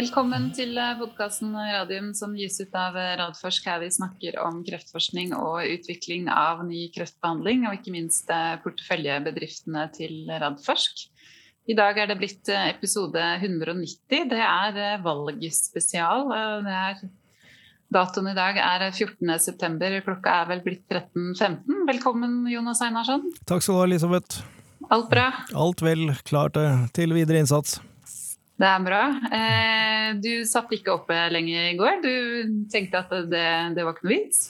Velkommen til podkasten Radium som gis ut av Radforsk, her vi snakker om kreftforskning og utvikling av ny kreftbehandling, og ikke minst porteføljebedriftene til Radforsk. I dag er det blitt episode 190. Det er valgspesial. Det er Datoen i dag er 14.9. Klokka er vel blitt 13.15. Velkommen, Jonas Einarsson. Takk skal du ha, Elisabeth. Alt bra? Alt vel. Klart til videre innsats. Det er bra. Eh, du satt ikke oppe lenge i går. Du tenkte at det, det var ikke noe vits?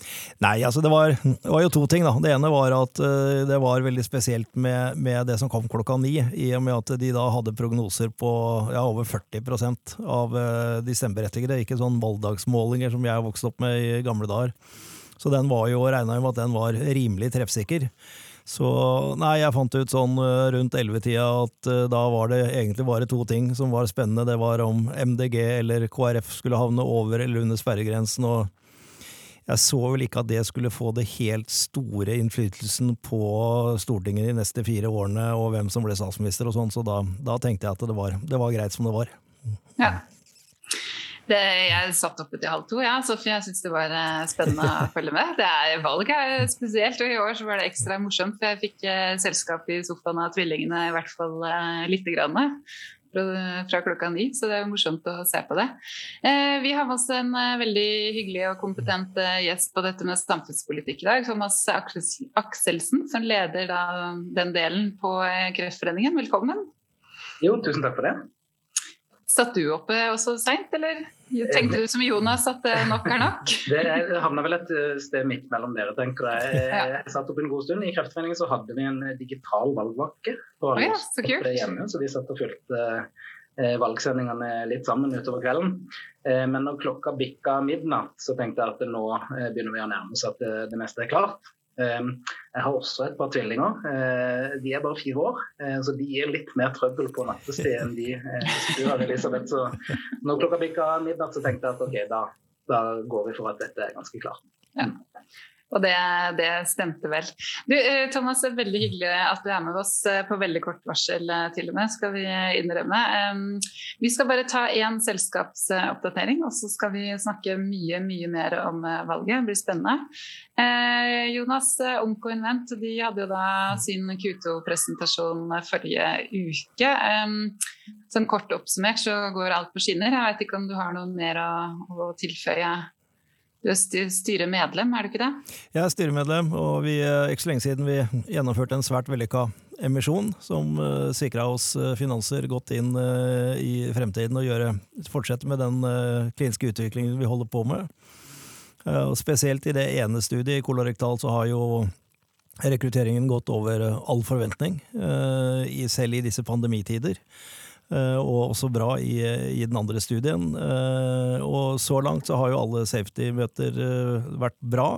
Nei, altså det var, det var, jo to ting. da. Det ene var at uh, det var veldig spesielt med, med, det som kom klokka ni, i og med at de da hadde prognoser på ja, over 40% av uh, de stemmeberettigede. Ikke sånn valgdagsmålinger som jeg har vokst opp med i gamle dager. Så den var jo regna med at den var rimelig treffsikker. Så nei, jeg fant ut sånn rundt rundt ellevetida at uh, da var det egentlig bare to ting som var spennende. Det var om MDG eller KrF skulle havne over eller under sperregrensen. og jeg så vel ikke at det skulle få det helt store innflytelsen på Stortinget de neste fire årene, og hvem som ble statsminister og sånn, så da, da, tenkte jeg at det var, det var greit som det var. Ja. Det, jeg satt oppe til halv to, ja, så jeg syns det var eh, spennende å følge med. Det er valg her spesielt, og i år så var det ekstra morsomt. For jeg fikk eh, selskap i sofaen av tvillingene, i hvert fall eh, lite grann. Fra, fra, klokka ni, så det er morsomt å se på det. Eh, vi har med oss en eh, veldig hyggelig og kompetent eh, gjest på dette med samfunnspolitikk i dag. Thomas Akselsen, som leder da, den delen på Kreftforeningen. Velkommen. Jo, tusen takk for det. Satt du oppe også seint, eller tenkte du som Jonas at nok er nok? Det havna vel et eh, sted midt mellom dere, tenker jeg. Jeg satt oppe en god stund. I Kreftforeningen så hadde vi en digital valgvakke på oh ja, så, hjemme, så vi satt og fulgte eh, valgsendingene litt sammen utover kvelden. Eh, men når klokka bikka midnatt, så tenkte jeg at nå begynner vi å nærme oss at det meste er klart. Ehm, jeg har også et par tvillinger. Eh, de er bare fire år, eh, så de gir litt mer trøbbel på nattestid enn de spør du har, Elisabeth. Så når klokka bikka midnatt, så tenkte jeg at ok, da, da, går vi for at dette er ganske klart. Ja. Og det, det, stemte vel. Du, eh, Thomas, det er veldig hyggelig at du er med oss eh, på veldig kort varsel eh, til og med, skal vi innrømme. Vi skal bare ta én selskapsoppdatering, og så skal vi snakke mye, mye mer om valget. Det blir spennende. Jonas, Onko Invent de hadde jo da sin Q2-presentasjon forrige uke. Som kort oppsummert så går alt på skinner. Jeg vet ikke om du har noe mer å, å tilføye? Du er styremedlem, er du ikke det? Jeg er styremedlem, og vi er ikke så lenge siden vi gjennomførte en svært vellykka emisjon som uh, eh, sikra oss uh, finanser godt inn uh, i fremtiden og gjøre, fortsette med den uh, kliniske utviklingen vi holder på med. og spesielt i det ene studiet, i kolorektal, så har jo rekrutteringen gått over all forventning, selv i disse pandemitider. Eh, og også bra i, i, den andre studien. Eh, og så langt så har jo alle safety-møter eh, vært bra.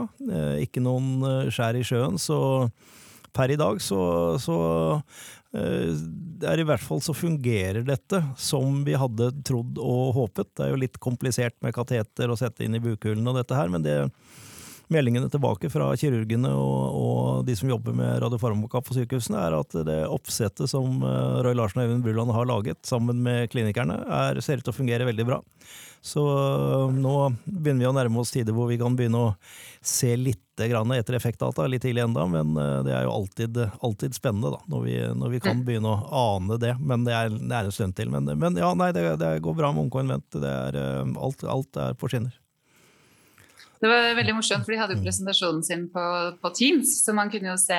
Ikke noen skjær i sjøen, så per i dag så, så er i hvert fall så fungerer dette som vi hadde trodd og håpet. Det er jo litt komplisert med kateter å sette inn i bukhulen og dette her, men det meldingene tilbake fra kirurgene og, og de som jobber med radiofarmaka på sykehusene, er at det oppsettet som eh, Roy Larsen og Øyvind Bruland har laget sammen med klinikerne, er, ser ut til å fungere veldig bra. Så eh, nå begynner vi å nærme oss tider hvor vi kan begynne å se litt etter effektdata, litt tidlig enda, men eh, det er jo alltid, alltid spennende da, når vi, når vi, kan begynne å ane det. Men det er, det er en stund til. Men, men ja, nei, det, det, går bra med Ungcoinvent. Alt, alt er på skinner. Det var veldig morsomt, for de hadde jo presentasjonen sin på, på Teams, så man kunne jo se,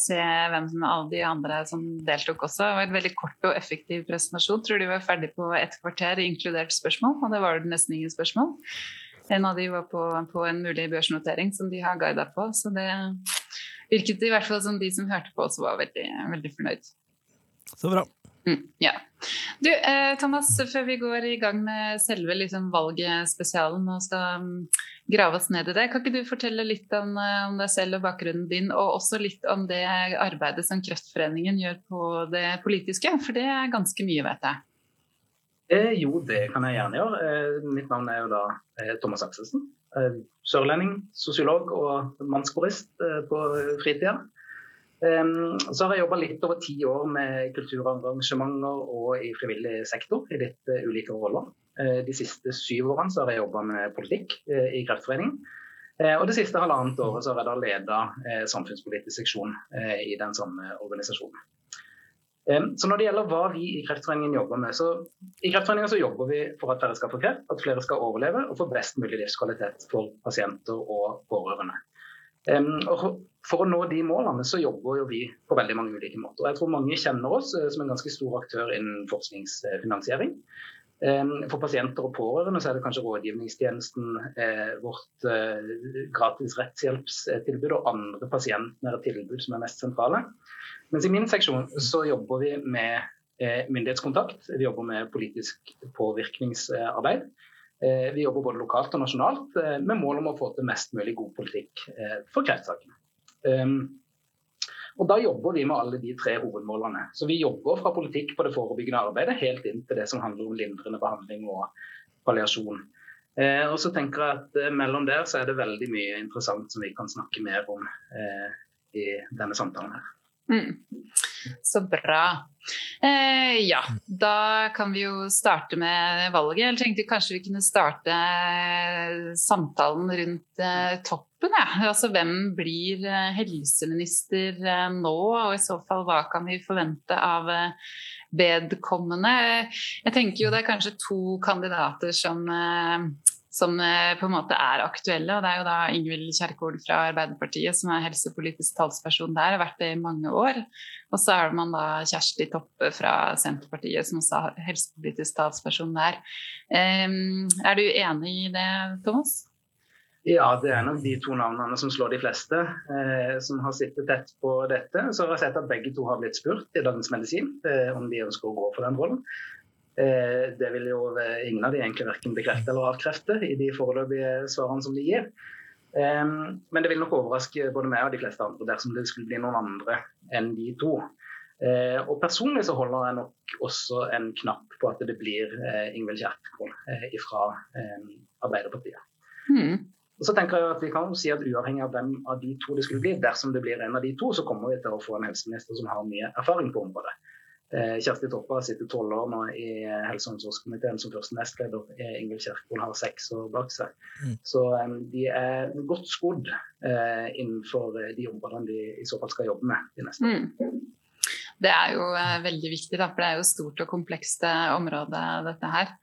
se, hvem som alle de andre som deltok også. Det var en veldig kort og effektiv presentasjon. Tror de var ferdig på et kvarter, inkludert spørsmål, og det var det nesten ingen spørsmål. En av de var på, på en mulig børsnotering som de har guida på, så det virket i hvert fall som de som hørte på også var veldig, veldig fornøyd. Så bra. Mm, ja. Du, eh, Thomas, før vi går i gang med selve liksom, valgspesialen og skal um, grave oss ned i det, kan ikke du fortelle litt om, uh, om, deg selv og bakgrunnen din, og også litt om det arbeidet som Kreftforeningen gjør på det politiske? For det er ganske mye, vet jeg. Eh, jo, det kan jeg gjerne gjøre. Eh, mitt navn er jo da eh, Thomas Akselsen. Eh, sørlending, sosiolog og mannskorist på fritida. Så har jeg jobba litt over ti år med kulturarrangementer og i frivillig sektor i litt ulike roller. De siste syv årene har jeg jobba med politikk i Kreftforeningen. Og det siste halvannet året har jeg da leda samfunnspolitisk seksjon i den samme organisasjonen. Så når det gjelder hva vi i Kreftforeningen jobber med, så i Kreftforeningen så jobber vi for at færre skal få kreft, at flere skal overleve og få best mulig livskvalitet for pasienter og pårørende. For å nå de målene så jobber jo vi på veldig mange ulike måter. Jeg tror mange kjenner oss eh, som en ganske stor aktør innen forskningsfinansiering. For pasienter og pårørende så er det kanskje rådgivningstjenesten, eh, vårt eh, gratis rettshjelpstilbud og andre pasientnære tilbud som er mest sentrale. Mens i min seksjon så jobber vi med myndighetskontakt, vi jobber med politisk påvirkningsarbeid. Eh, vi jobber både lokalt og nasjonalt eh, med mål om å få til mest mulig god politikk eh, for kreftsakene. Um, og Da jobber vi med alle de tre hovedmålene. Så Vi jobber fra politikk på det forebyggende arbeidet helt inn til det som handler om lindrende behandling og palliasjon. Og så tenker jeg at Mellom der så er det veldig mye interessant som vi kan snakke mer om i denne samtalen. her. Mm. Så bra. Eh, ja, da kan vi jo starte med valget. Jeg tenkte kanskje vi kunne starte eh, samtalen rundt eh, toppen. Ja. Altså, hvem blir eh, helseminister eh, nå, og i så fall hva kan vi forvente av eh, vedkommende? Jeg tenker jo det er kanskje to kandidater som som på en måte er aktuelle. og Det er jo da Ingvild Kjerkol fra Arbeiderpartiet som er helsepolitisk talsperson der, har vært det i mange år. Og så er det man da Kjersti Toppe fra Senterpartiet som er helsepolitisk statsperson der. Er du enig i det, Thomas? Ja, det er nok de to navnene som slår de fleste, eh, som har sittet tett på dette. Så har jeg sett at begge to har blitt spurt i Dagens Medisin eh, om de ønsker å gå for den rollen. Eh, det vil jo ingen av de egentlig verken bekrefte eller avkrefte i de foreløpige svarene som de gir. Men det vil nok overraske både meg og de fleste andre dersom det skulle bli noen andre enn de to. Eh, og Personlig så holder jeg nok også en knapp på at det blir eh, Ingvild Kjerkol fra Arbeiderpartiet. Mm. Og så tenker jeg at vi kan si at Uavhengig av hvem av de to det skulle bli, dersom det blir en av de to, så kommer vi til å få en helseminister som har mye erfaring på området. Eh, Kjersti Toppe har sittet tolv år nå i helse- og omsorgskomiteen som første nestleder. Ingvild Kjerkol har seks år bak seg. Mm. Så um, de er godt skodd uh, innenfor de områdene de i så fall skal jobbe med de neste årene. Mm. Det er jo uh, veldig viktig, da, for det er jo stort og komplekst område dette her.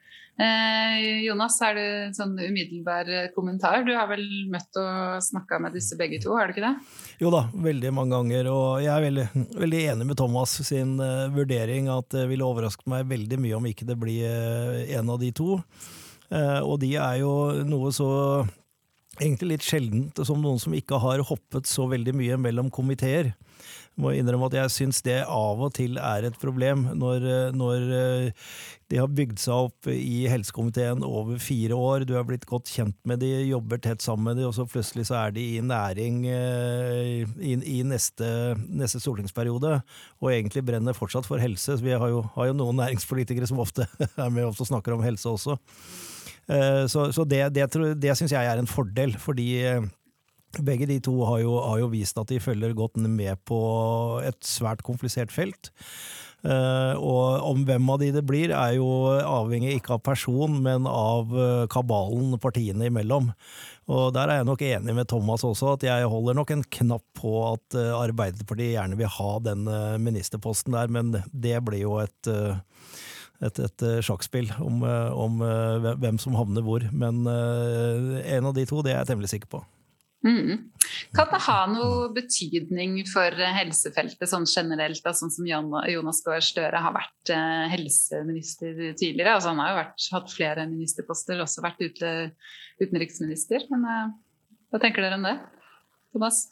Eh, Jonas, er det en sånn umiddelbar kommentar? Du har vel møtt og snakka med disse begge to, har du ikke det? Jo da, veldig mange ganger. Og jeg er veldig, veldig enig med Thomas sin uh, vurdering at det ville overraske meg veldig mye om ikke det blir uh, en av de to. Uh, og de er jo noe så egentlig litt sjeldent som noen som ikke har hoppet så veldig mye mellom komiteer må innrømme at jeg syns det av og til er et problem, når, når eh, de har bygd seg opp i helsekomiteen over fire år, du er blitt godt kjent med de, jobber tett sammen med de, og så plutselig så er de i næring eh, i, i neste, neste, stortingsperiode, og egentlig brenner fortsatt for helse. Vi har jo, har jo noen næringspolitikere som ofte er med og snakker om helse også. Eh, så, så det, det, det syns jeg er en fordel, fordi begge de to har jo, har jo, vist at de følger godt med på et svært komplisert felt. Uh, og om hvem av de det blir, er jo avhengig ikke av person, men av uh, kabalen partiene imellom. Og der er jeg nok enig med Thomas også, at jeg holder nok en knapp på at uh, Arbeiderpartiet gjerne vil ha den ministerposten der, men det blir jo et et, et sjakkspill om, om hvem som havner hvor. Men en av de to, det er jeg temmelig sikker på. Mm. Kan det ha noe betydning for helsefeltet sånn generelt, da, sånn som Jonas Gahr Støre har vært eh, helseminister tidligere? Altså, han har jo vært, hatt flere ministerposter, også vært ute, utenriksminister. Men eh, hva tenker dere om det, Thomas?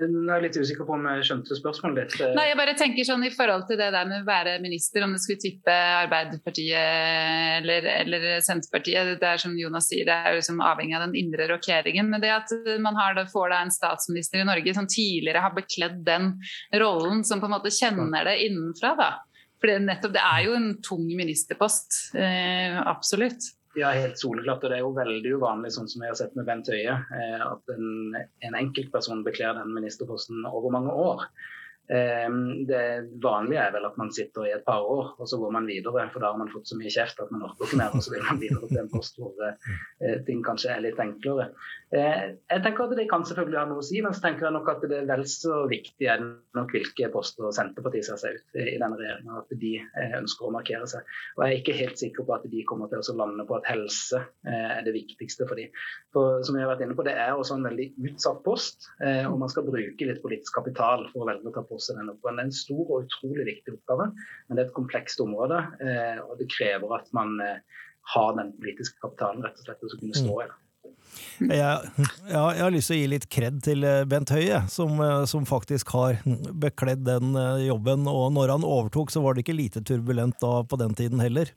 Nå er jeg litt usikker på om jeg skjønte spørsmålet ditt. Nei, jeg bare tenker sånn I forhold til det der med å være minister, om det skulle tippe Arbeiderpartiet eller, eller Senterpartiet Det er som Jonas sier, det er liksom avhengig av den indre rokeringen. Men det at man det, får da en statsminister i Norge som tidligere har bekledd den rollen, som på en måte kjenner det innenfra, da. For det, nettopp, det er jo en tung ministerpost. Eh, absolutt. Ja, helt soleklart. Og det er jo veldig uvanlig, sånn som vi har sett med Bent Høie, eh, at en, en enkeltperson bekler den ministerposten over mange år. Ehm, det vanlige er vel at man sitter i et par år, og så går man videre. For da har man fått så mye kjeft at man orker ikke mer, og så vil man videre til en post hvor eh, ting kanskje er litt enklere. Eh, jeg tenker at Det kan selvfølgelig ha noe å si, men så tenker jeg nok at det er vel så viktig er nok hvilke poster Senterpartiet ser seg ut i denne regjeringa, at de eh, ønsker å markere seg. Og Jeg er ikke helt sikker på at de kommer til å lande på at helse er det viktigste for dem. For som jeg har vært inne på, Det er også en veldig utsatt post, og man skal bruke litt politisk kapital for å velge å ta post løse den oppgaven. Det er en stor og utrolig viktig oppgave, men det er et komplekst område. Eh, og det krever at man eh, har den politiske kapitalen rett og slett til å kunne stå i det. Jeg, jeg, jeg, har lyst til å gi litt kred til eh, Bent Høie, som, som, faktisk har bekledd den jobben. Og når han overtok, så var det ikke lite turbulent da på den tiden heller.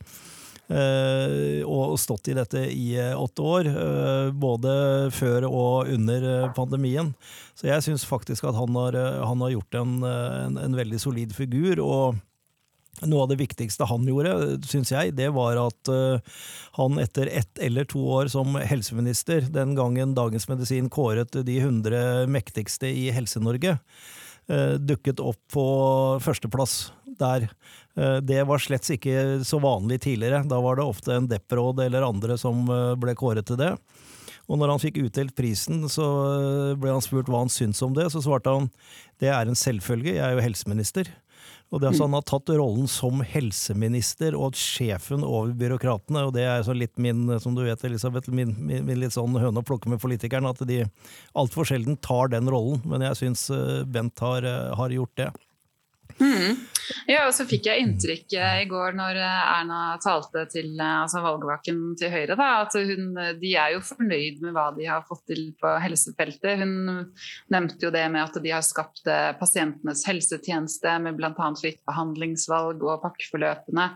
Eh, og stått i dette i eh, åtte år, eh, både før og under pandemien. Så jeg syns faktisk at han har, han har gjort en, en, en, veldig solid figur. og noe av det viktigste han gjorde, syns jeg, det var at han etter ett eller to år som helseminister, den gangen Dagens Medisin kåret de 100 mektigste i Helse-Norge, dukket opp på førsteplass der. Eh, det var slett ikke så vanlig tidligere. Da var det ofte en deppråd eller andre som eh, ble kåret til det. Og når han fikk utdelt prisen, så eh, ble han spurt hva han syntes om det. Så svarte han det er en selvfølge, jeg er jo helseminister. Og det er altså Han har tatt rollen som helseminister og sjefen over byråkratene. og Det er så litt min som du vet, Elisabeth, min, min, min litt sånn høne å plukke med politikerne, at de altfor sjelden tar den rollen. Men jeg syns Bent har, har gjort det. Mm. Ja, og så fikk jeg inntrykk eh, i går når eh, Erna talte til eh, altså valgvaken til Høyre, da, at hun, de er jo fornøyd med hva de har fått til på helsefeltet. Hun nevnte jo det med at de har skapt pasientenes helsetjeneste med bl.a. fritt behandlingsvalg og pakkeforløpene.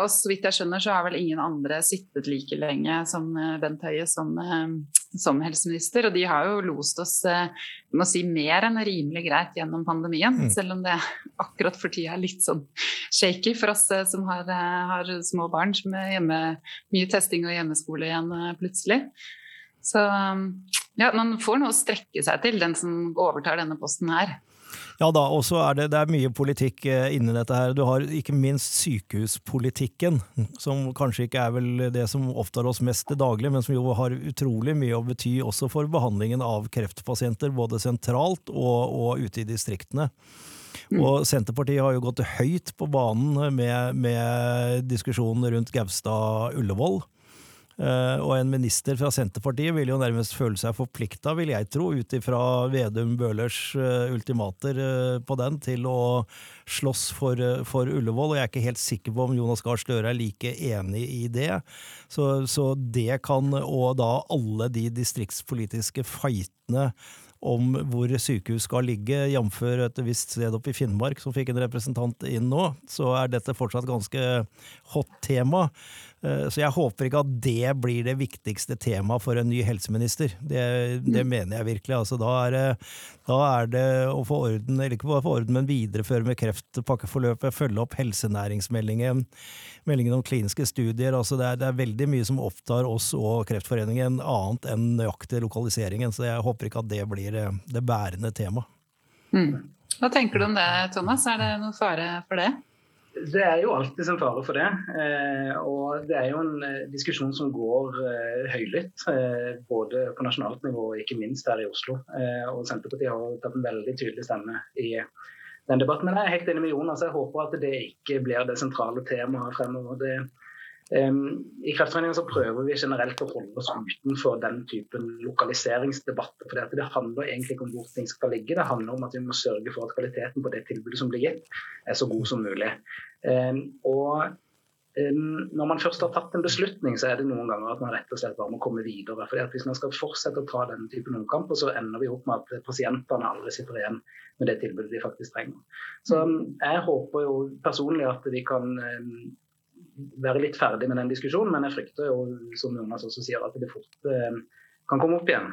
Og så vidt jeg skjønner så har vel ingen andre sittet like lenge som Bent Høie som som helseminister, og de har jo lost oss må si, mer enn rimelig greit gjennom pandemien. Mm. Selv om det akkurat for tida er litt sånn shaky for oss eh, som har, eh, har små barn som er hjemme, mye testing og hjemmeskole igjen eh, plutselig. Så ja, man får noe å strekke seg til, den som overtar denne posten her. Ja da, og så er det, det er mye politikk inni dette her. Du har ikke minst sykehuspolitikken, som kanskje ikke er vel det som opptar oss mest til daglig, men som jo har utrolig mye å bety også for behandlingen av kreftpasienter, både sentralt og, og ute i distriktene. Mm. Og Senterpartiet har jo gått høyt på banen med, med diskusjonen rundt Gaustad-Ullevål. Uh, og en minister fra Senterpartiet vil jo nærmest føle seg forplikta, vil jeg tro, ut ifra Vedum Bøhlers uh, ultimater uh, på den, til å slåss for, for, Ullevål. Og jeg er ikke helt sikker på om Jonas Gahr Støre er like enig i det. Så, så det kan, og da alle de distriktspolitiske fightene om hvor sykehus skal ligge, jf. et visst sted oppe i Finnmark som fikk en representant inn nå, så er dette fortsatt ganske hot tema. Eh, så jeg håper ikke at det blir det viktigste temaet for en ny helseminister. Det, det mm. mener jeg virkelig. Altså, da, er det, da, er det, å få orden, eller ikke bare få orden, men videreføre med kreftpakkeforløpet, følge opp helsenæringsmeldingen, meldingen om kliniske studier. Altså, det, er, det er veldig mye som opptar oss og Kreftforeningen, annet enn nøyaktig lokaliseringen. Så jeg håper ikke at det blir eh, det bærende temaet. Mm. Hva tenker du om det, Thomas? Er det noen fare for det? Det er jo alltid en fare for det. Eh, og det er jo en eh, diskusjon som går eh, høylytt. både på nasjonalt nivå og ikke minst her i Oslo. og Senterpartiet har tatt en veldig tydelig stemme i den debatten. Men jeg er helt enig med Jonas. Jeg håper at det ikke blir det sentrale temaet fremover. Det, i Kreftforeningen så prøver vi generelt å holde oss utenfor den typen lokaliseringsdebatter. for Det handler egentlig ikke om hvor ting skal ligge, det handler om at vi må sørge for at kvaliteten på det tilbudet som blir gitt, er så god som mulig. Og når man først har tatt en beslutning, så er det noen ganger at man rett og slett bare må komme videre. At Hvis man skal fortsette å ta den typen omkamper, så ender vi opp med at pasientene aldri sitter igjen med det tilbudet de faktisk trenger. Så jeg håper jo personlig at vi kan være litt ferdig med den diskusjonen, men jeg frykter jo, som Jonas også sier, at det fort eh, kan komme opp igjen,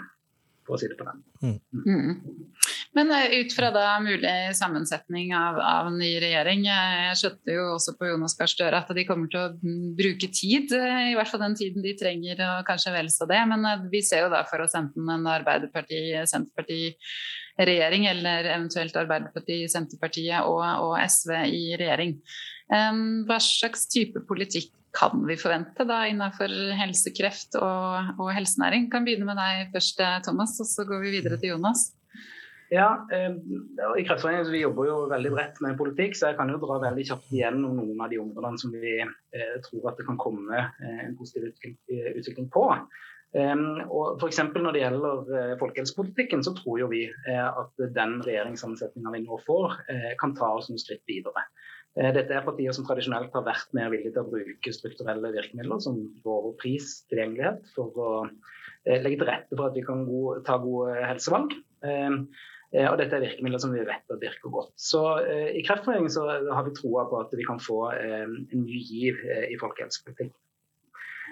for å si det på den. Mm. Mm. Men uh, ut fra da mulig sammensetning av, av ny regjering, eh, jeg skjønte jo også på Jonas Gahr Støre at de kommer til å bruke tid, i hvert fall den tiden de trenger, og kanskje vel så det. Men vi ser jo da for oss enten en Arbeiderparti-, Senterparti- regjering, eller eventuelt Arbeiderparti-Senterpartiet og, og SV i regjering. Hva slags type politikk kan vi forvente da innenfor helse, kreft og, og helsenæring? Kan begynne med deg først, Thomas, og så går vi videre til Jonas. Ja, eh, i Kreftforeningen vi jobber jo veldig bredt med politikk, så jeg kan jo dra veldig kjapt igjennom noen av de områdene som vi eh, tror at det kan komme eh, en positiv utvikling, på. Og for Når det gjelder folkehelsepolitikken, så tror jo vi at den regjeringssammensetninga vi nå får, kan ta oss noen skritt videre. Dette er partier som tradisjonelt har vært mer villige til å bruke strukturelle virkemidler som vår pris, tilgjengelighet, for å legge til rette for at vi kan ta gode helsevalg. Eh, og dette er virkemidler som vi vet at virker godt. Så eh, I Kreftforeningen så har vi troa på at vi kan få eh, en ny giv i folkehelsepolitikk.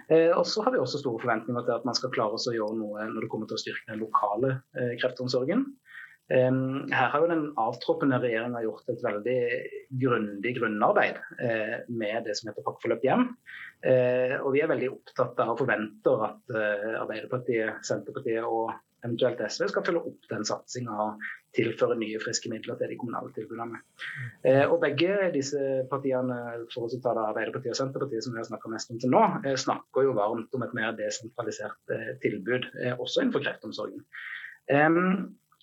Og så har vi også store forventninger til at man skal klare å gjøre noe når det kommer til å styrke den lokale kreftomsorgen. Her har jo den avtroppende regjeringa gjort et veldig grundig grunnarbeid med det som heter pakkeforløp hjem. Og vi er veldig opptatt av og forventer at Arbeiderpartiet, Senterpartiet og eventuelt SV skal følge opp den satsinga og tilføre nye, friske midler til de kommunale tilbudene. Eh, og Begge disse partiene, for å ta det Arbeiderpartiet og Senterpartiet, som vi har snakka mest om til nå, eh, snakker jo varmt om et mer desentralisert eh, tilbud, eh, også innenfor kreftomsorgen.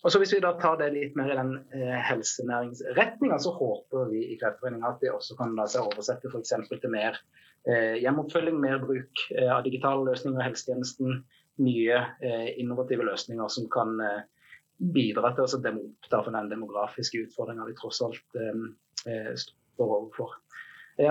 Og så Hvis vi da tar det litt mer i den eh, helsenæringsretninga, så håper vi i Kreftforeningen at det også kan la seg oversette f.eks. til mer eh, hjemoppfølging, mer bruk eh, av digitale løsninger i helsetjenesten, nye eh, innovative løsninger som kan eh, bidra til å demme opp for den demografiske utfordringa vi tross alt eh, står overfor.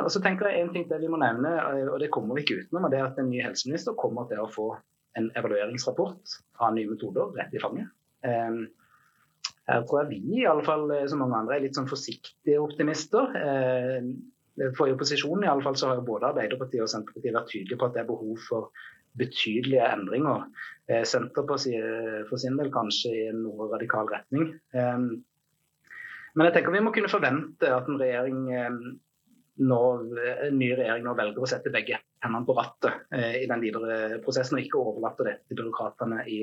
Og så tenker jeg en ting til vi må nevne, og det kommer vi ikke utenom, og det er at en ny helseminister kommer til å få en evalueringsrapport av nye metoder rett i fanget. Her tror jeg vi, i alle fall, som mange andre, er litt sånn forsiktige optimister. For i opposisjonen i alle fall, så har jo både Arbeiderpartiet og Senterpartiet vært tydelige på at det er behov for betydelige endringer. Eh, Senterpartiet for sin del kanskje i en noe radikal retning. Eh, men jeg tenker vi må kunne forvente at en regjering eh, når en ny regjering nå velger å sette begge hendene på rattet i den videre prosessen, og ikke overlater det til byråkratene i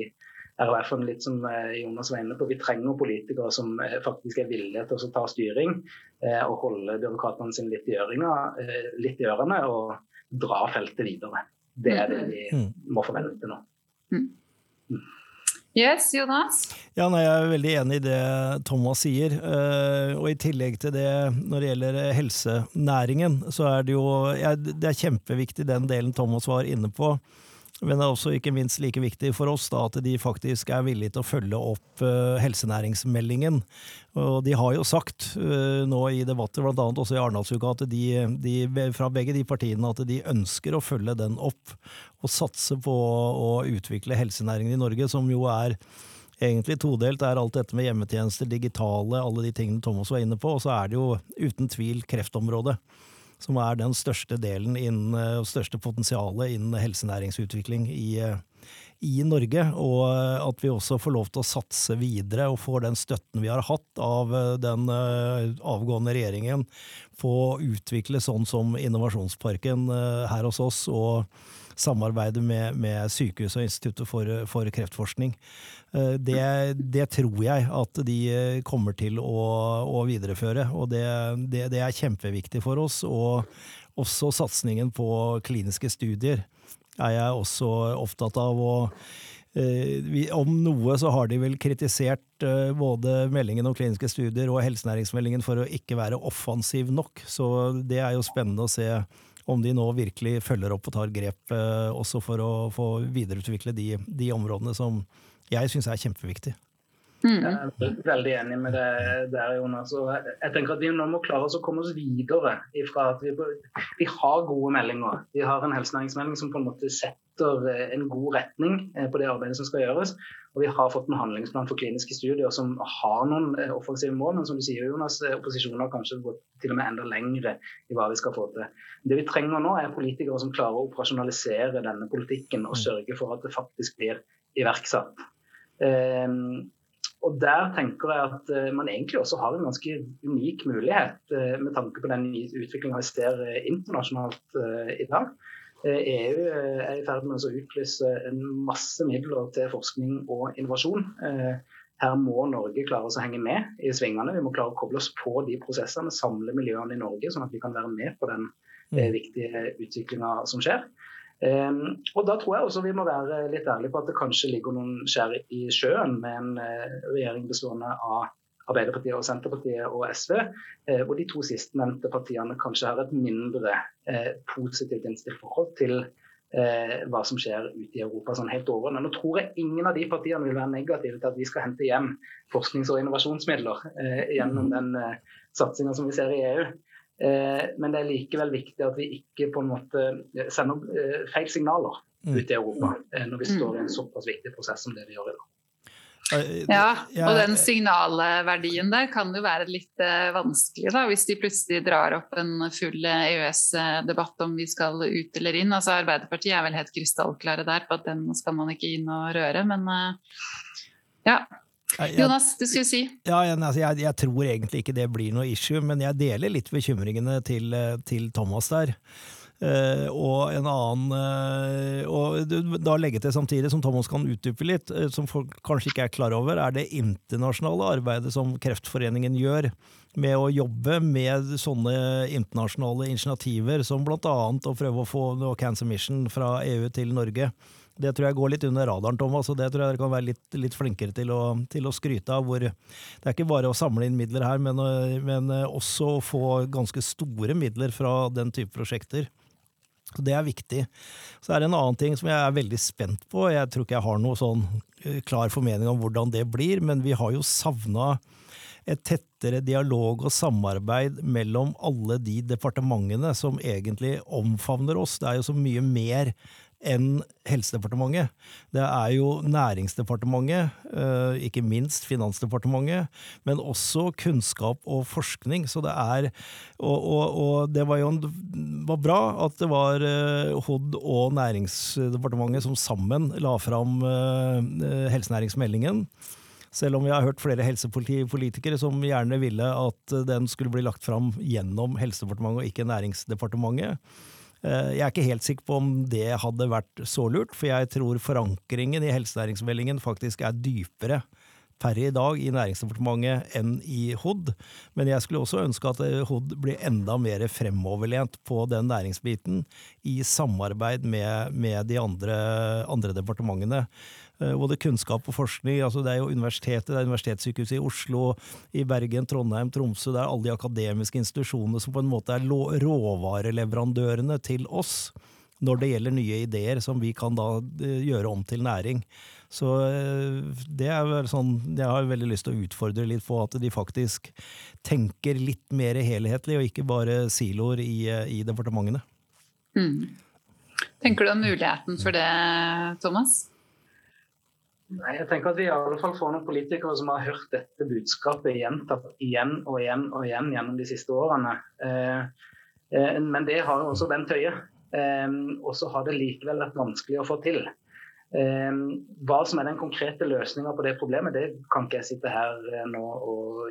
RHF. Litt som Jonas var inne på, Vi trenger politikere som faktisk er villige til å ta styring og holde byråkratene sine litt i, øringa, litt i ørene og dra feltet videre. Det er det mm. vi mm. må forvente nå. Mm. Yes, Jonas? Ja, nei, Jeg er veldig enig i det Thomas sier. Og i tillegg til det, når det gjelder helsenæringen, så er det jo ja, Det er kjempeviktig den delen Thomas var inne på. Men det er også ikke minst like viktig for oss da, at de faktisk er villige til å følge opp uh, helsenæringsmeldingen. Og de har jo sagt uh, nå i debatter, bl.a. også i Arendalsuka, at de, fra begge de partiene at de ønsker å følge den opp og satse på å utvikle helsenæringen i Norge, som jo er egentlig todelt. Det er alt dette med hjemmetjenester, digitale, alle de tingene Thomas var inne på. Og så er det jo uten tvil kreftområdet som er den største delen innen, eh, og største potensialet innen helsenæringsutvikling i, eh, i Norge, og eh, at vi også får lov til å satse videre og får den støtten vi har hatt av den avgående regjeringen på å utvikle sånn som Innovasjonsparken her hos oss, og samarbeide med, med Sykehuset og Instituttet for, for kreftforskning. Eh, det, det, tror jeg at de kommer til å, å videreføre, og det, det, det, er kjempeviktig for oss. Og også satsingen på kliniske studier er jeg også opptatt av. og eh, om noe så har de vel kritisert eh, både meldingen om kliniske studier og helsenæringsmeldingen for å ikke være offensiv nok, så det er jo spennende å se om de nå virkelig følger opp og tar grep eh, også for å få videreutvikle de, de områdene som jeg syns er kjempeviktig. Mm. Jeg er veldig enig med det der, Jonas. jeg tenker at Vi nå må klare oss å komme oss videre ifra at vi, vi har gode meldinger. Vi har en helsenæringsmelding som på en måte setter eh, en god retning eh, på det arbeidet som skal gjøres. Og vi har fått en handlingsplan for kliniske studier som har noen eh, offensive mål. Men som du sier, Jonas, opposisjonen har kanskje gått til og med enda lengre i hva vi skal få til. Det vi trenger nå, er politikere som klarer å operasjonalisere denne politikken og mm. sørge for at det faktisk blir iverksatt. Um, og Der tenker jeg at uh, man egentlig også har en ganske unik mulighet, uh, med tanke på den utviklinga vi ser uh, internasjonalt i dag. EU er i ferd med å utlyse en masse midler til forskning og innovasjon. her må Norge klare å henge med i svingene. Vi må klare å koble oss på de prosessene, samle miljøene i Norge, sånn at vi kan være med på den eh, mm. viktige utviklinga som skjer. Um, og Da tror jeg også vi må være litt ærlige på at det kanskje ligger noen skjær i sjøen med en uh, regjering bestående av Arbeiderpartiet og Senterpartiet og SV, uh, hvor de to sistnevnte partiene kanskje har et mindre uh, positivt innstilt forhold til hva som skjer ute i Europa sånn helt overordnet. Nå tror jeg ingen av de partiene vil være negative til at vi skal hente hjem forsknings- og innovasjonsmidler gjennom den satsinga som vi ser i EU. Eh, men det er likevel viktig at vi ikke på en måte eh, sender eh, feil signaler mm. ut i Europa når vi står i en såpass viktig prosess som det vi gjør i dag. Ja, og den signalverdien der kan jo være litt vanskelig da, hvis de plutselig drar opp en full EØS-debatt om vi skal ut eller inn. Altså Arbeiderpartiet er vel helt krystallklare der på at den skal man ikke inn og røre, men ja. Jonas, du skulle si? Ja, altså, jeg, jeg, tror egentlig ikke det blir noe issue, men jeg deler litt bekymringene til, eh, til Thomas der. Uh, og en annen uh, Og da legge til samtidig, som Thomas kan utdype litt, uh, som folk kanskje ikke er klar over, er det internasjonale arbeidet som Kreftforeningen gjør med å jobbe med sånne internasjonale initiativer, som annet å prøve å få Cancer Mission fra EU til Norge. Det tror jeg går litt under radaren, Thomas, og det tror jeg dere kan være litt, litt flinkere til å, til å, skryte av. Hvor det er ikke bare å samle inn midler her, men, men også å få ganske store midler fra den type prosjekter. Det er viktig. Så er det en annen ting som jeg er veldig spent på. Jeg tror ikke jeg har noe sånn eh, klar formening om hvordan det blir, men vi har jo savna et tettere dialog og samarbeid mellom alle de departementene som egentlig omfavner oss. Det er jo så mye mer enn Helsedepartementet. Det er jo Næringsdepartementet, eh, ikke minst Finansdepartementet, men også kunnskap og forskning. Så det er Og, og, og det var jo var bra at det var eh, HOD og Næringsdepartementet som sammen la fram eh, helsenæringsmeldingen. Selv om vi har hørt flere helsepolitikere som gjerne ville at den skulle bli lagt fram gjennom Helsedepartementet og ikke Næringsdepartementet. Eh, jeg er ikke helt sikker på om det hadde vært så lurt, for jeg tror forankringen i helsenæringsmeldingen faktisk er dypere per i dag i Næringsdepartementet enn i HOD. Men jeg skulle også ønske at eh, HOD blir enda mer fremoverlent på den næringsbiten, i samarbeid med, med de andre, andre departementene. Eh, både kunnskap og forskning. altså Det er jo universitetet, det er Universitetssykehuset i Oslo, i Bergen, Trondheim, Tromsø. Det er alle de akademiske institusjonene som på en måte er råvareleverandørene til oss når det gjelder nye ideer som vi kan da eh, gjøre om til næring. Så eh, det er vel sånn Jeg har veldig lyst til å utfordre litt på at de faktisk tenker litt mer helhetlig, og ikke bare siloer i, i departementene. Mm. Tenker du om muligheten for det, Thomas? Nei, jeg tenker at Vi i alle fall får noen politikere som har hørt dette budskapet gjentatt igjen og igjen og igjen gjennom de siste årene. Eh, eh, men det har jo også Bent Høie. Eh, og så har det likevel vært vanskelig å få til. Hva som er den konkrete løsninga på det problemet, det kan ikke jeg sitte her nå og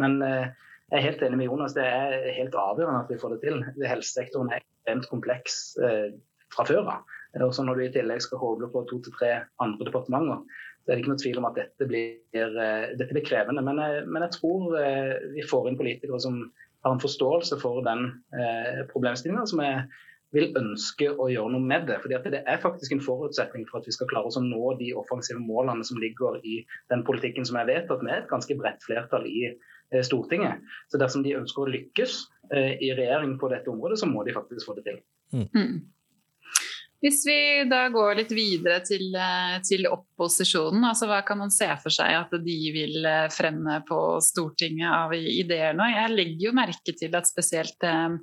Men jeg er helt enig med Jonas, det er helt avgjørende at vi får det til. Helsesektoren er ekstremt kompleks fra før av. Og så Når du i tillegg skal håble på to til tre andre departementer, så er det ikke noe tvil om at dette blir, eh, dette blir krevende. Men, eh, men, jeg tror eh, vi får inn politikere som har en forståelse for den eh, problemstillinga, som jeg vil ønske å gjøre noe med det. Fordi Det er faktisk en forutsetning for at vi skal klare oss å nå de offensive målene som ligger i den politikken som er vedtatt med et ganske bredt flertall i Stortinget. Så Dersom de ønsker å lykkes eh, i regjering på dette området, så må de faktisk få det til. Mm. Hvis vi da går litt videre til, eh, til, opposisjonen, altså hva kan man se for seg at de vil eh, fremme på Stortinget av ideer nå? Jeg legger jo merke til at spesielt eh,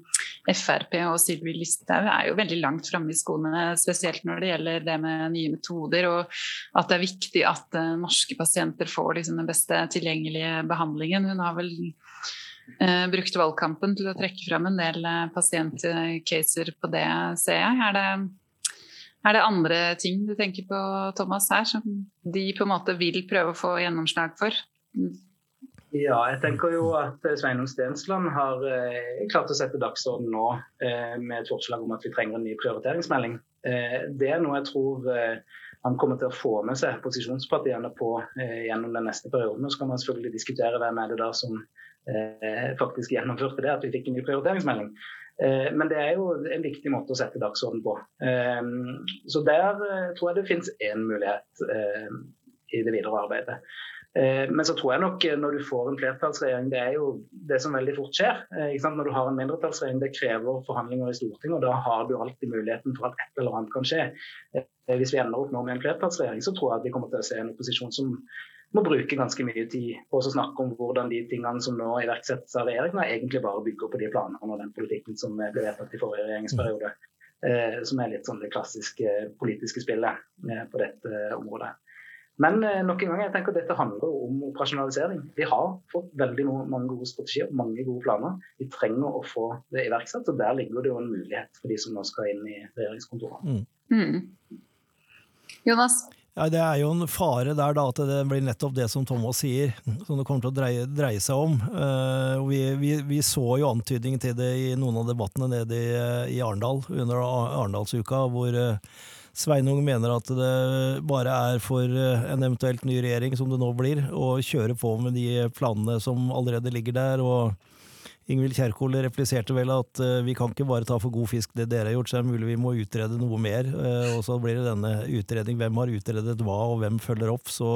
Frp og Sylvi Listhaug er jo veldig langt framme i skoene, spesielt når det gjelder det med nye metoder, og at det er viktig at norske pasienter får liksom, den beste tilgjengelige behandlingen. Hun har vel Uh, brukt valgkampen til å trekke fram en del pasientcaser på det, ser jeg. Er det er det andre ting du tenker på, Thomas, her, som de på en måte vil prøve å få gjennomslag for? Ja, jeg tenker jo at Sveinung Stensland har eh, klart å sette dagsorden nå eh, med et forslag om at vi trenger en ny prioriteringsmelding. Eh, det er noe jeg tror eh, han kommer til å få med seg posisjonspartiene på gjennom den neste perioden. Så kan man selvfølgelig diskutere hvem er det da som faktisk gjennomførte det, at vi fikk en ny prioriteringsmelding. Men det er jo en viktig måte å sette dagsorden på. Så der tror jeg det finnes én mulighet i det videre arbeidet. Eh, men så tror jeg nok eh, når du får en flertallsregjering, det er jo det som veldig fort skjer. Eh, når du har en mindretallsregjering, det krever forhandlinger i Stortinget, og da har du alltid muligheten for at et eller annet kan skje. Hvis vi ender opp nå med en flertallsregjering, så tror jeg at vi kommer til å se en opposisjon som må bruke ganske mye tid på å snakke om hvordan de tingene som nå iverksettes av regjeringen, egentlig bare bygger på de planene og den politikken som ble vedtatt i forrige regjeringsperiode. Som er litt sånn det klassiske politiske spillet på dette området. Men eh, nok en gang, jeg tenker at dette handler om operasjonalisering. Vi har fått veldig mange gode strategier, mange gode planer. Vi trenger å få det iverksatt. og Der ligger det jo en mulighet for de som nå skal inn i regjeringskontorene. Mm. Mm. Jonas? Ja, Det er jo en fare der da, at det blir nettopp det som Thomas sier, som det kommer til å dreie, dreie seg om. Uh, vi, vi, vi, så jo antydningen til det i noen av debattene nede i, i Arendal under Arendalsuka, hvor uh, Sveinung mener at det bare er for eh, en eventuelt ny regjering, som det nå blir, å kjøre på med de planene som allerede ligger der. og Ingvild Kjerkol repliserte vel at uh, vi kan ikke bare ta for god fisk det dere har gjort, så er det mulig vi må utrede noe mer. Uh, og så blir det denne utredning. Hvem har utredet hva, og hvem følger opp? Så,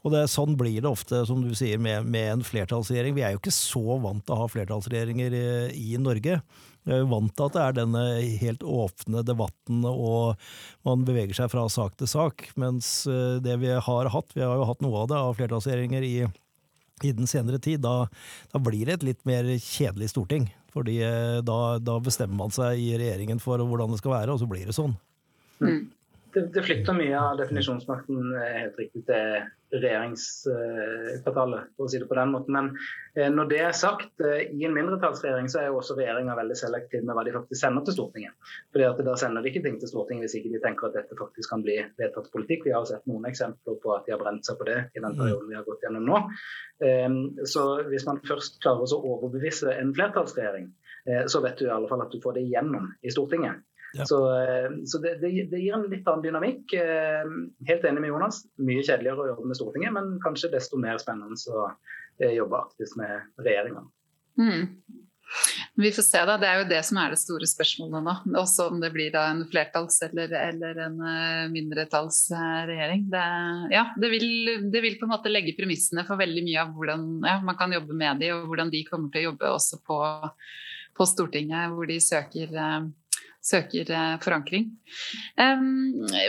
og det, sånn blir det ofte, som du sier, med, med, en flertallsregjering. Vi er jo ikke så vant til å ha flertallsregjeringer i, i Norge. Vi er jo vant til at det er denne helt åpne debatten, og man beveger seg fra sak til sak. Mens eh, det vi har hatt, vi har jo hatt noe av det av flertallsregjeringer i, i den senere tid, da, da, blir det et litt mer kjedelig storting. Fordi eh, da, da, bestemmer man seg i regjeringen for hvordan det skal være, og så blir det sånn. Mm det, det, flytter mye av definisjonsmakten eh, helt riktig til regjeringskvartalet, for å si det på den måten. Men eh, når det er sagt, eh, i en mindretallsregjering så er jo også regjeringa veldig selektiv med hva de faktisk sender til Stortinget. Fordi at Da sender de ikke ting til Stortinget hvis ikke de tenker at dette faktisk kan bli vedtatt politikk. Vi har sett noen eksempler på at de har brent seg på det i den perioden vi har gått gjennom nå. Så hvis man først klarer å overbevise en flertallsregjering, så vet du i alle fall at du får det igjennom i Stortinget. Ja. Så, eh, så det, det, det, gir en litt annen dynamikk. Eh, helt enig med Jonas. Mye kjedeligere å jobbe med Stortinget, men kanskje desto mer spennende å eh, jobbe aktivt med regjeringa. Mm. Vi får se, da. Det er jo det som er det store spørsmålet nå. Også om det blir en flertalls- eller, eller en mindretallsregjering. Det, ja, det vil, det vil, på en måte legge premissene for veldig mye av hvordan ja, man kan jobbe med de, og hvordan de kommer til å jobbe også på, på Stortinget, hvor de søker søker eh, forankring.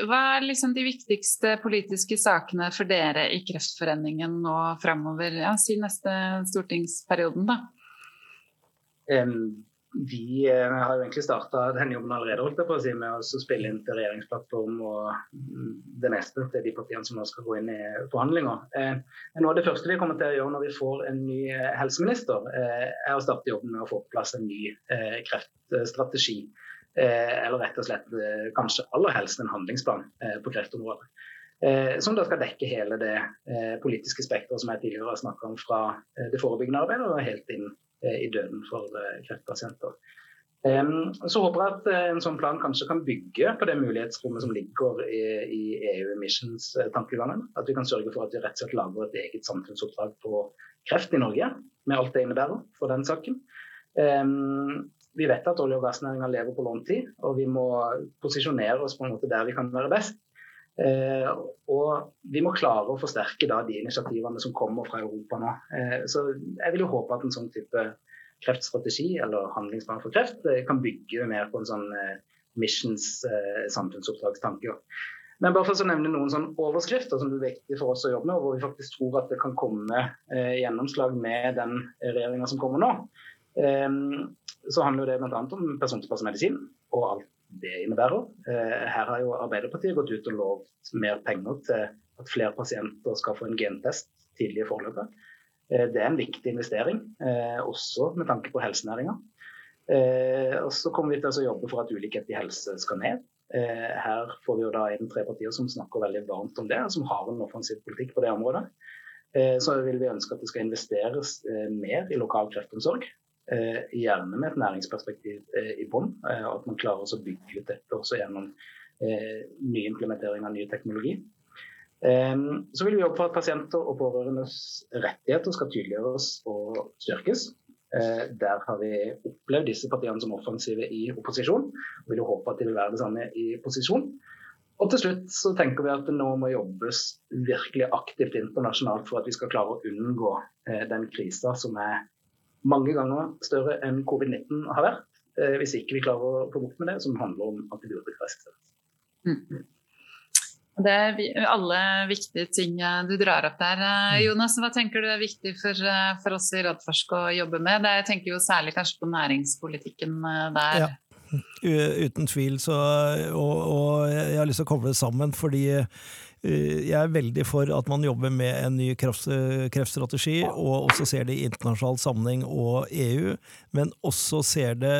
Hva er liksom de viktigste politiske sakene for dere i Kreftforeningen nå framover? Ja, si neste stortingsperioden, da. Um, vi uh, har jo egentlig starta den jobben allerede med å spille inn til regjeringsplattform og mm, det neste til de partiene som nå skal gå inn i forhandlinger. Noe av det første vi kommer til å gjøre når vi får en ny helseminister, uh, er å starte jobben med å få på plass en ny kreftstrategi. Eh, eller rett og slett eh, kanskje aller helst en handlingsplan eh, på kreftområdet. Som da skal dekke hele det politiske spekteret som jeg tidligere har snakka om, fra det forebyggende arbeidet og helt inn i døden for kreftpasienter. Så håper jeg at en sånn plan kanskje kan bygge på det mulighetsrommet som ligger i, EU Emissions-tankegangen. At vi kan sørge for at vi rett og slett lager et eget samfunnsoppdrag på kreft i Norge, med alt det innebærer for den saken. Vi vet at olje- og gassnæringa lever på låntid, og vi må posisjonere oss på en måte der vi kan være best. Eh, og vi må klare å forsterke da, de initiativene som kommer fra Europa nå. Eh, så jeg vil jo håpe at en sånn type kreftstrategi eller handlingsplan for kreft eh, kan bygge mer på en sånn eh, missions eh, samfunnsoppdragstanke. Men bare for å nevne noen sånn overskrifter som er viktig for oss å jobbe med, og hvor vi faktisk tror at det kan komme eh, gjennomslag med den regjeringa som kommer nå. Um, så handler det bl.a. om persontilpasset medisin og alt det innebærer. Eh, her har jo Arbeiderpartiet gått ut og lovt mer penger til at flere pasienter skal få en gentest tidlig i forløpet. Eh, det er en viktig investering, eh, også med tanke på helsenæringa. Og så kommer vi til å jobbe for at ulikhet i helse skal ned. Her får vi jo da inn tre partier som snakker veldig varmt om det, som har en offensiv politikk på det området. Så vil vi ønske at det skal investeres mer i lokal kreftomsorg. Eh, gjerne med et næringsperspektiv eh, i bånn. Eh, at man klarer å bygge ut dette også gjennom ny implementering av ny teknologi. Så vil vi jobbe for at pasienter og pårørendes rettigheter skal tydeliggjøres og styrkes. Der har vi opplevd disse partiene som offensive i opposisjon. og vil jo håpe at de vil være det samme i posisjon. Og til slutt så tenker vi at det nå må jobbes virkelig aktivt internasjonalt for at vi skal klare å unngå den krisa som er mange ganger større enn covid-19 har vært. Eh, hvis ikke vi klarer å få bort med det, som handler om antibiotikaresistens. Mm. Det er alle viktige ting eh, du drar opp der. Eh, mm. Jonas, hva tenker du er viktig for, for oss i Rådforsk å jobbe med? Det, jeg tenker jo særlig kanskje på næringspolitikken der. Ja. Uten tvil. Så, og, og, jeg har lyst til å koble det sammen, fordi jeg er veldig for at man jobber med en ny kreftstrategi, og også ser det i internasjonal sammenheng og EU, men også ser det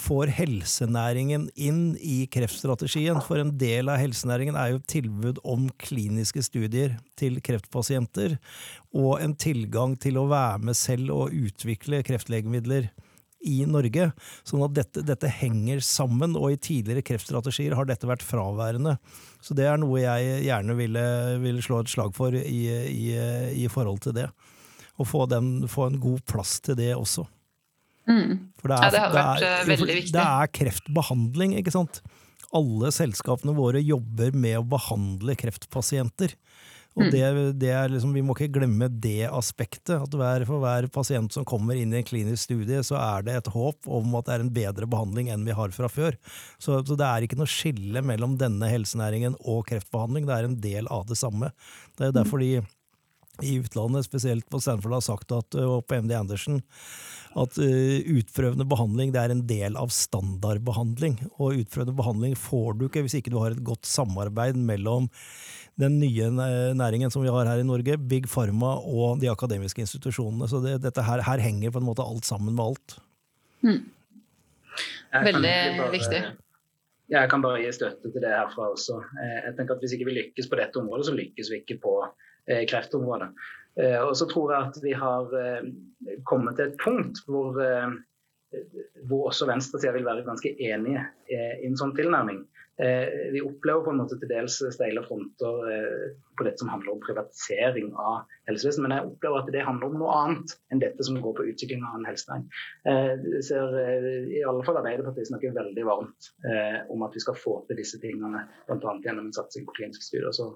får helsenæringen inn i kreftstrategien. For en del av helsenæringen er jo tilbud om kliniske studier til kreftpasienter, og en tilgang til å være med selv og utvikle kreftlegemidler i Norge. Sånn at dette, dette, henger sammen, og i tidligere kreftstrategier har dette vært fraværende. Så det er noe jeg gjerne ville, ville slå et slag for i, i, i forhold til det. Å få, få, en god plass til det også. Mm. For det, er, ja, det har vært det er, eh, veldig viktig. Det er kreftbehandling, ikke sant. Alle selskapene våre jobber med å behandle kreftpasienter. Og mm. det, det er liksom, Vi må ikke glemme det aspektet. at hver, For hver pasient som kommer inn i en klinisk studie, så er det et håp om at det er en bedre behandling enn vi har fra før. Så, så det er ikke noe skille mellom denne helsenæringen og kreftbehandling. Det er en del av det samme. Det er derfor de i utlandet, spesielt på Stanford, har sagt at, og på MD Andersen at utprøvende behandling det er en del av standardbehandling. Og utprøvende behandling får du ikke hvis ikke du har et godt samarbeid mellom den nye næringen som vi har her i Norge, Big Pharma og de akademiske institusjonene. Så det, dette her, her, henger på en måte alt sammen med alt. Mm. Veldig bare, viktig. Jeg kan bare gi støtte til det herfra også. Eh, jeg tenker at Hvis ikke vi lykkes på dette området, så lykkes vi ikke på eh, kreftområdet. Eh, og så tror jeg at vi har kommet til et punkt hvor, hvor også venstresida vil være ganske enige i en sånn tilnærming. Eh, vi opplever på en måte til dels steile fronter eh, på dette som handler om privatisering av helsevesenet, men jeg opplever at det handler om noe annet enn dette som går på utvikling av en helsenæring. Eh, jeg ser i alle fall Arbeiderpartiet snakker veldig varmt om at vi skal få til disse tingene, bl.a. gjennom en satsing på kliniske studier. Så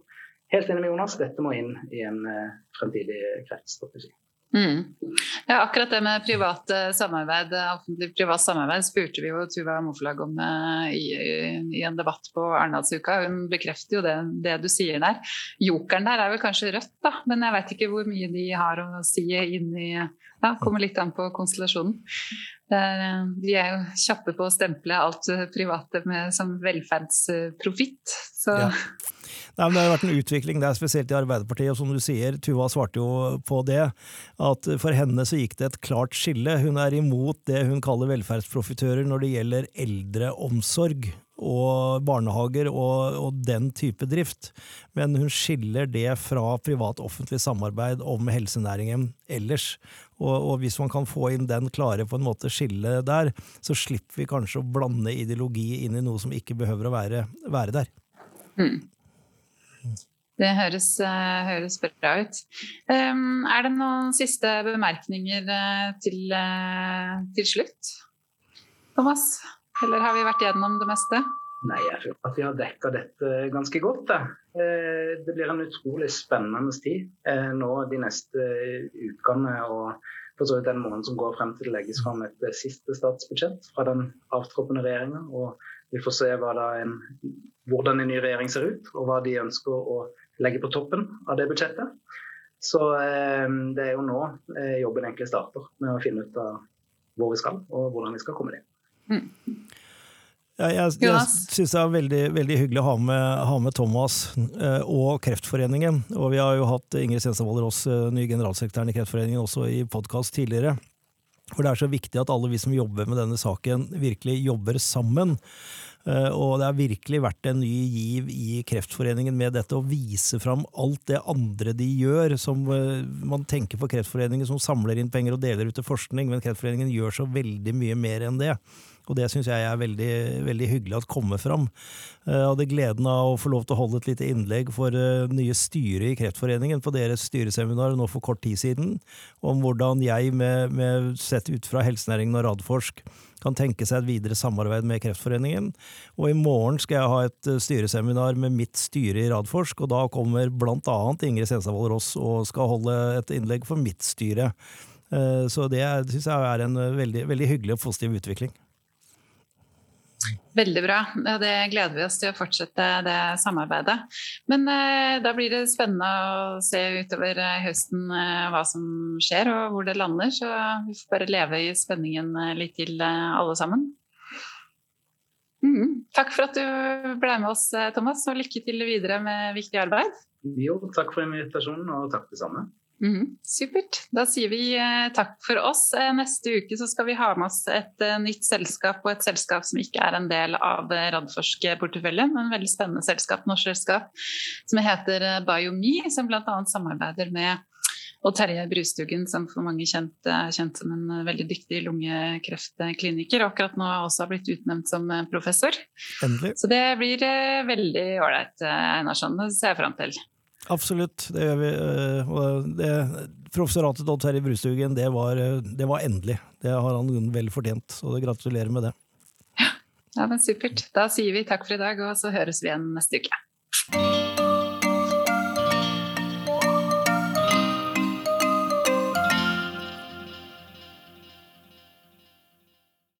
helt enig med Jonas, dette må inn i en fremtidig kreftstrategi. Mm. Ja, akkurat det med privat samarbeid, offentlig-privat samarbeid spurte vi jo Tuva Mofelag om uh, i, i, en debatt på Arendalsuka. Hun bekrefter jo det, det, du sier der. Jokeren der er vel kanskje Rødt, da, men jeg vet ikke hvor mye de har å si inn i ja, Kommer litt an på konstellasjonen. Der, de er jo kjappe på å stemple alt private med, som velferdsprofitt. Så ja. Nei, men Det har vært en utvikling der, spesielt i Arbeiderpartiet. og som du sier, Tuva svarte jo på det, at for henne så gikk det et klart skille. Hun er imot det hun kaller velferdsprofitører når det gjelder eldreomsorg og barnehager og, og, den type drift, men hun skiller det fra privat-offentlig samarbeid om helsenæringen ellers. Og, og, hvis man kan få inn den klare på en måte skille der, så slipper vi kanskje å blande ideologi inn i noe som ikke behøver å være, være der. Mm. Det høres, uh, høres bra ut. Er det noen siste bemerkninger uh, til, uh, til, slutt? Thomas? Eller har vi vært gjennom det meste? Nei, jeg tror at vi har dekka dette ganske godt. Det blir en utrolig spennende tid nå de neste ukene. og for så vidt den måneden som går frem til det legges fram et siste statsbudsjett fra den avtroppende regjeringa. Og vi får se en, hvordan en ny regjering ser ut, og hva de ønsker å legge på toppen av det budsjettet. Så eh, det er jo nå eh, jobben egentlig starter med å finne ut av hvor vi skal og hvordan vi skal komme dit. Mm. Ja, jeg jeg syns det er veldig, veldig, hyggelig å ha med, ha med Thomas eh, og Kreftforeningen. Og vi har jo hatt Ingrid Stenstad Ross, eh, ny generalsekretæren i Kreftforeningen, også i podkast tidligere. For det er så viktig at alle vi som jobber med denne saken, virkelig jobber sammen. Og det har virkelig vært en ny giv i Kreftforeningen med dette å vise fram alt det andre de gjør, som man tenker på Kreftforeningen som samler inn penger og deler ut til forskning, men Kreftforeningen gjør så veldig mye mer enn det. Og det syns jeg er veldig, veldig, hyggelig at kommer fram. Jeg hadde gleden av å få lov til å holde et lite innlegg for nye styret i Kreftforeningen på deres styreseminar nå for kort tid siden, om hvordan jeg, med, med sett ut fra helsenæringen og Radforsk, kan tenke seg et videre samarbeid med Kreftforeningen. Og i morgen skal jeg ha et styreseminar med mitt styre i Radforsk, og da kommer blant annet Ingrid Senstadvold Ross og skal holde et innlegg for mitt styre. Så det syns jeg er en veldig, veldig hyggelig og positiv utvikling. Veldig bra. Det gleder vi oss til å fortsette det samarbeidet. Men eh, da blir det spennende å se utover eh, høsten eh, hva som skjer og hvor det lander. Så vi får bare leve i spenningen eh, litt til eh, alle sammen. Mm. Takk for at du ble med oss, eh, Thomas, og lykke til videre med viktig arbeid. Jo, takk for invitasjonen, og takk det samme. Mm, supert. Da sier vi eh, takk for oss. Eh, neste uke så skal vi ha med oss et eh, nytt selskap, og et selskap som ikke er en del av Radforsk-porteføljen, men et veldig spennende selskap, norsk selskap, som heter Biomi, som bl.a. samarbeider med og Terje Brustugen, som for mange kjent, er kjent som en veldig dyktig lungekreftkliniker, og akkurat nå også har blitt utnevnt som professor. Endelig. Så det blir veldig ålreit, Einarsson. Det ser jeg fram til. Absolutt, det gjør vi. Og det, professoratet til Odd Terje Brustugen, det var, det var endelig. Det har han vel fortjent, så gratulerer med det. Ja, men supert. Da sier vi takk for i dag, og så høres vi igjen neste uke.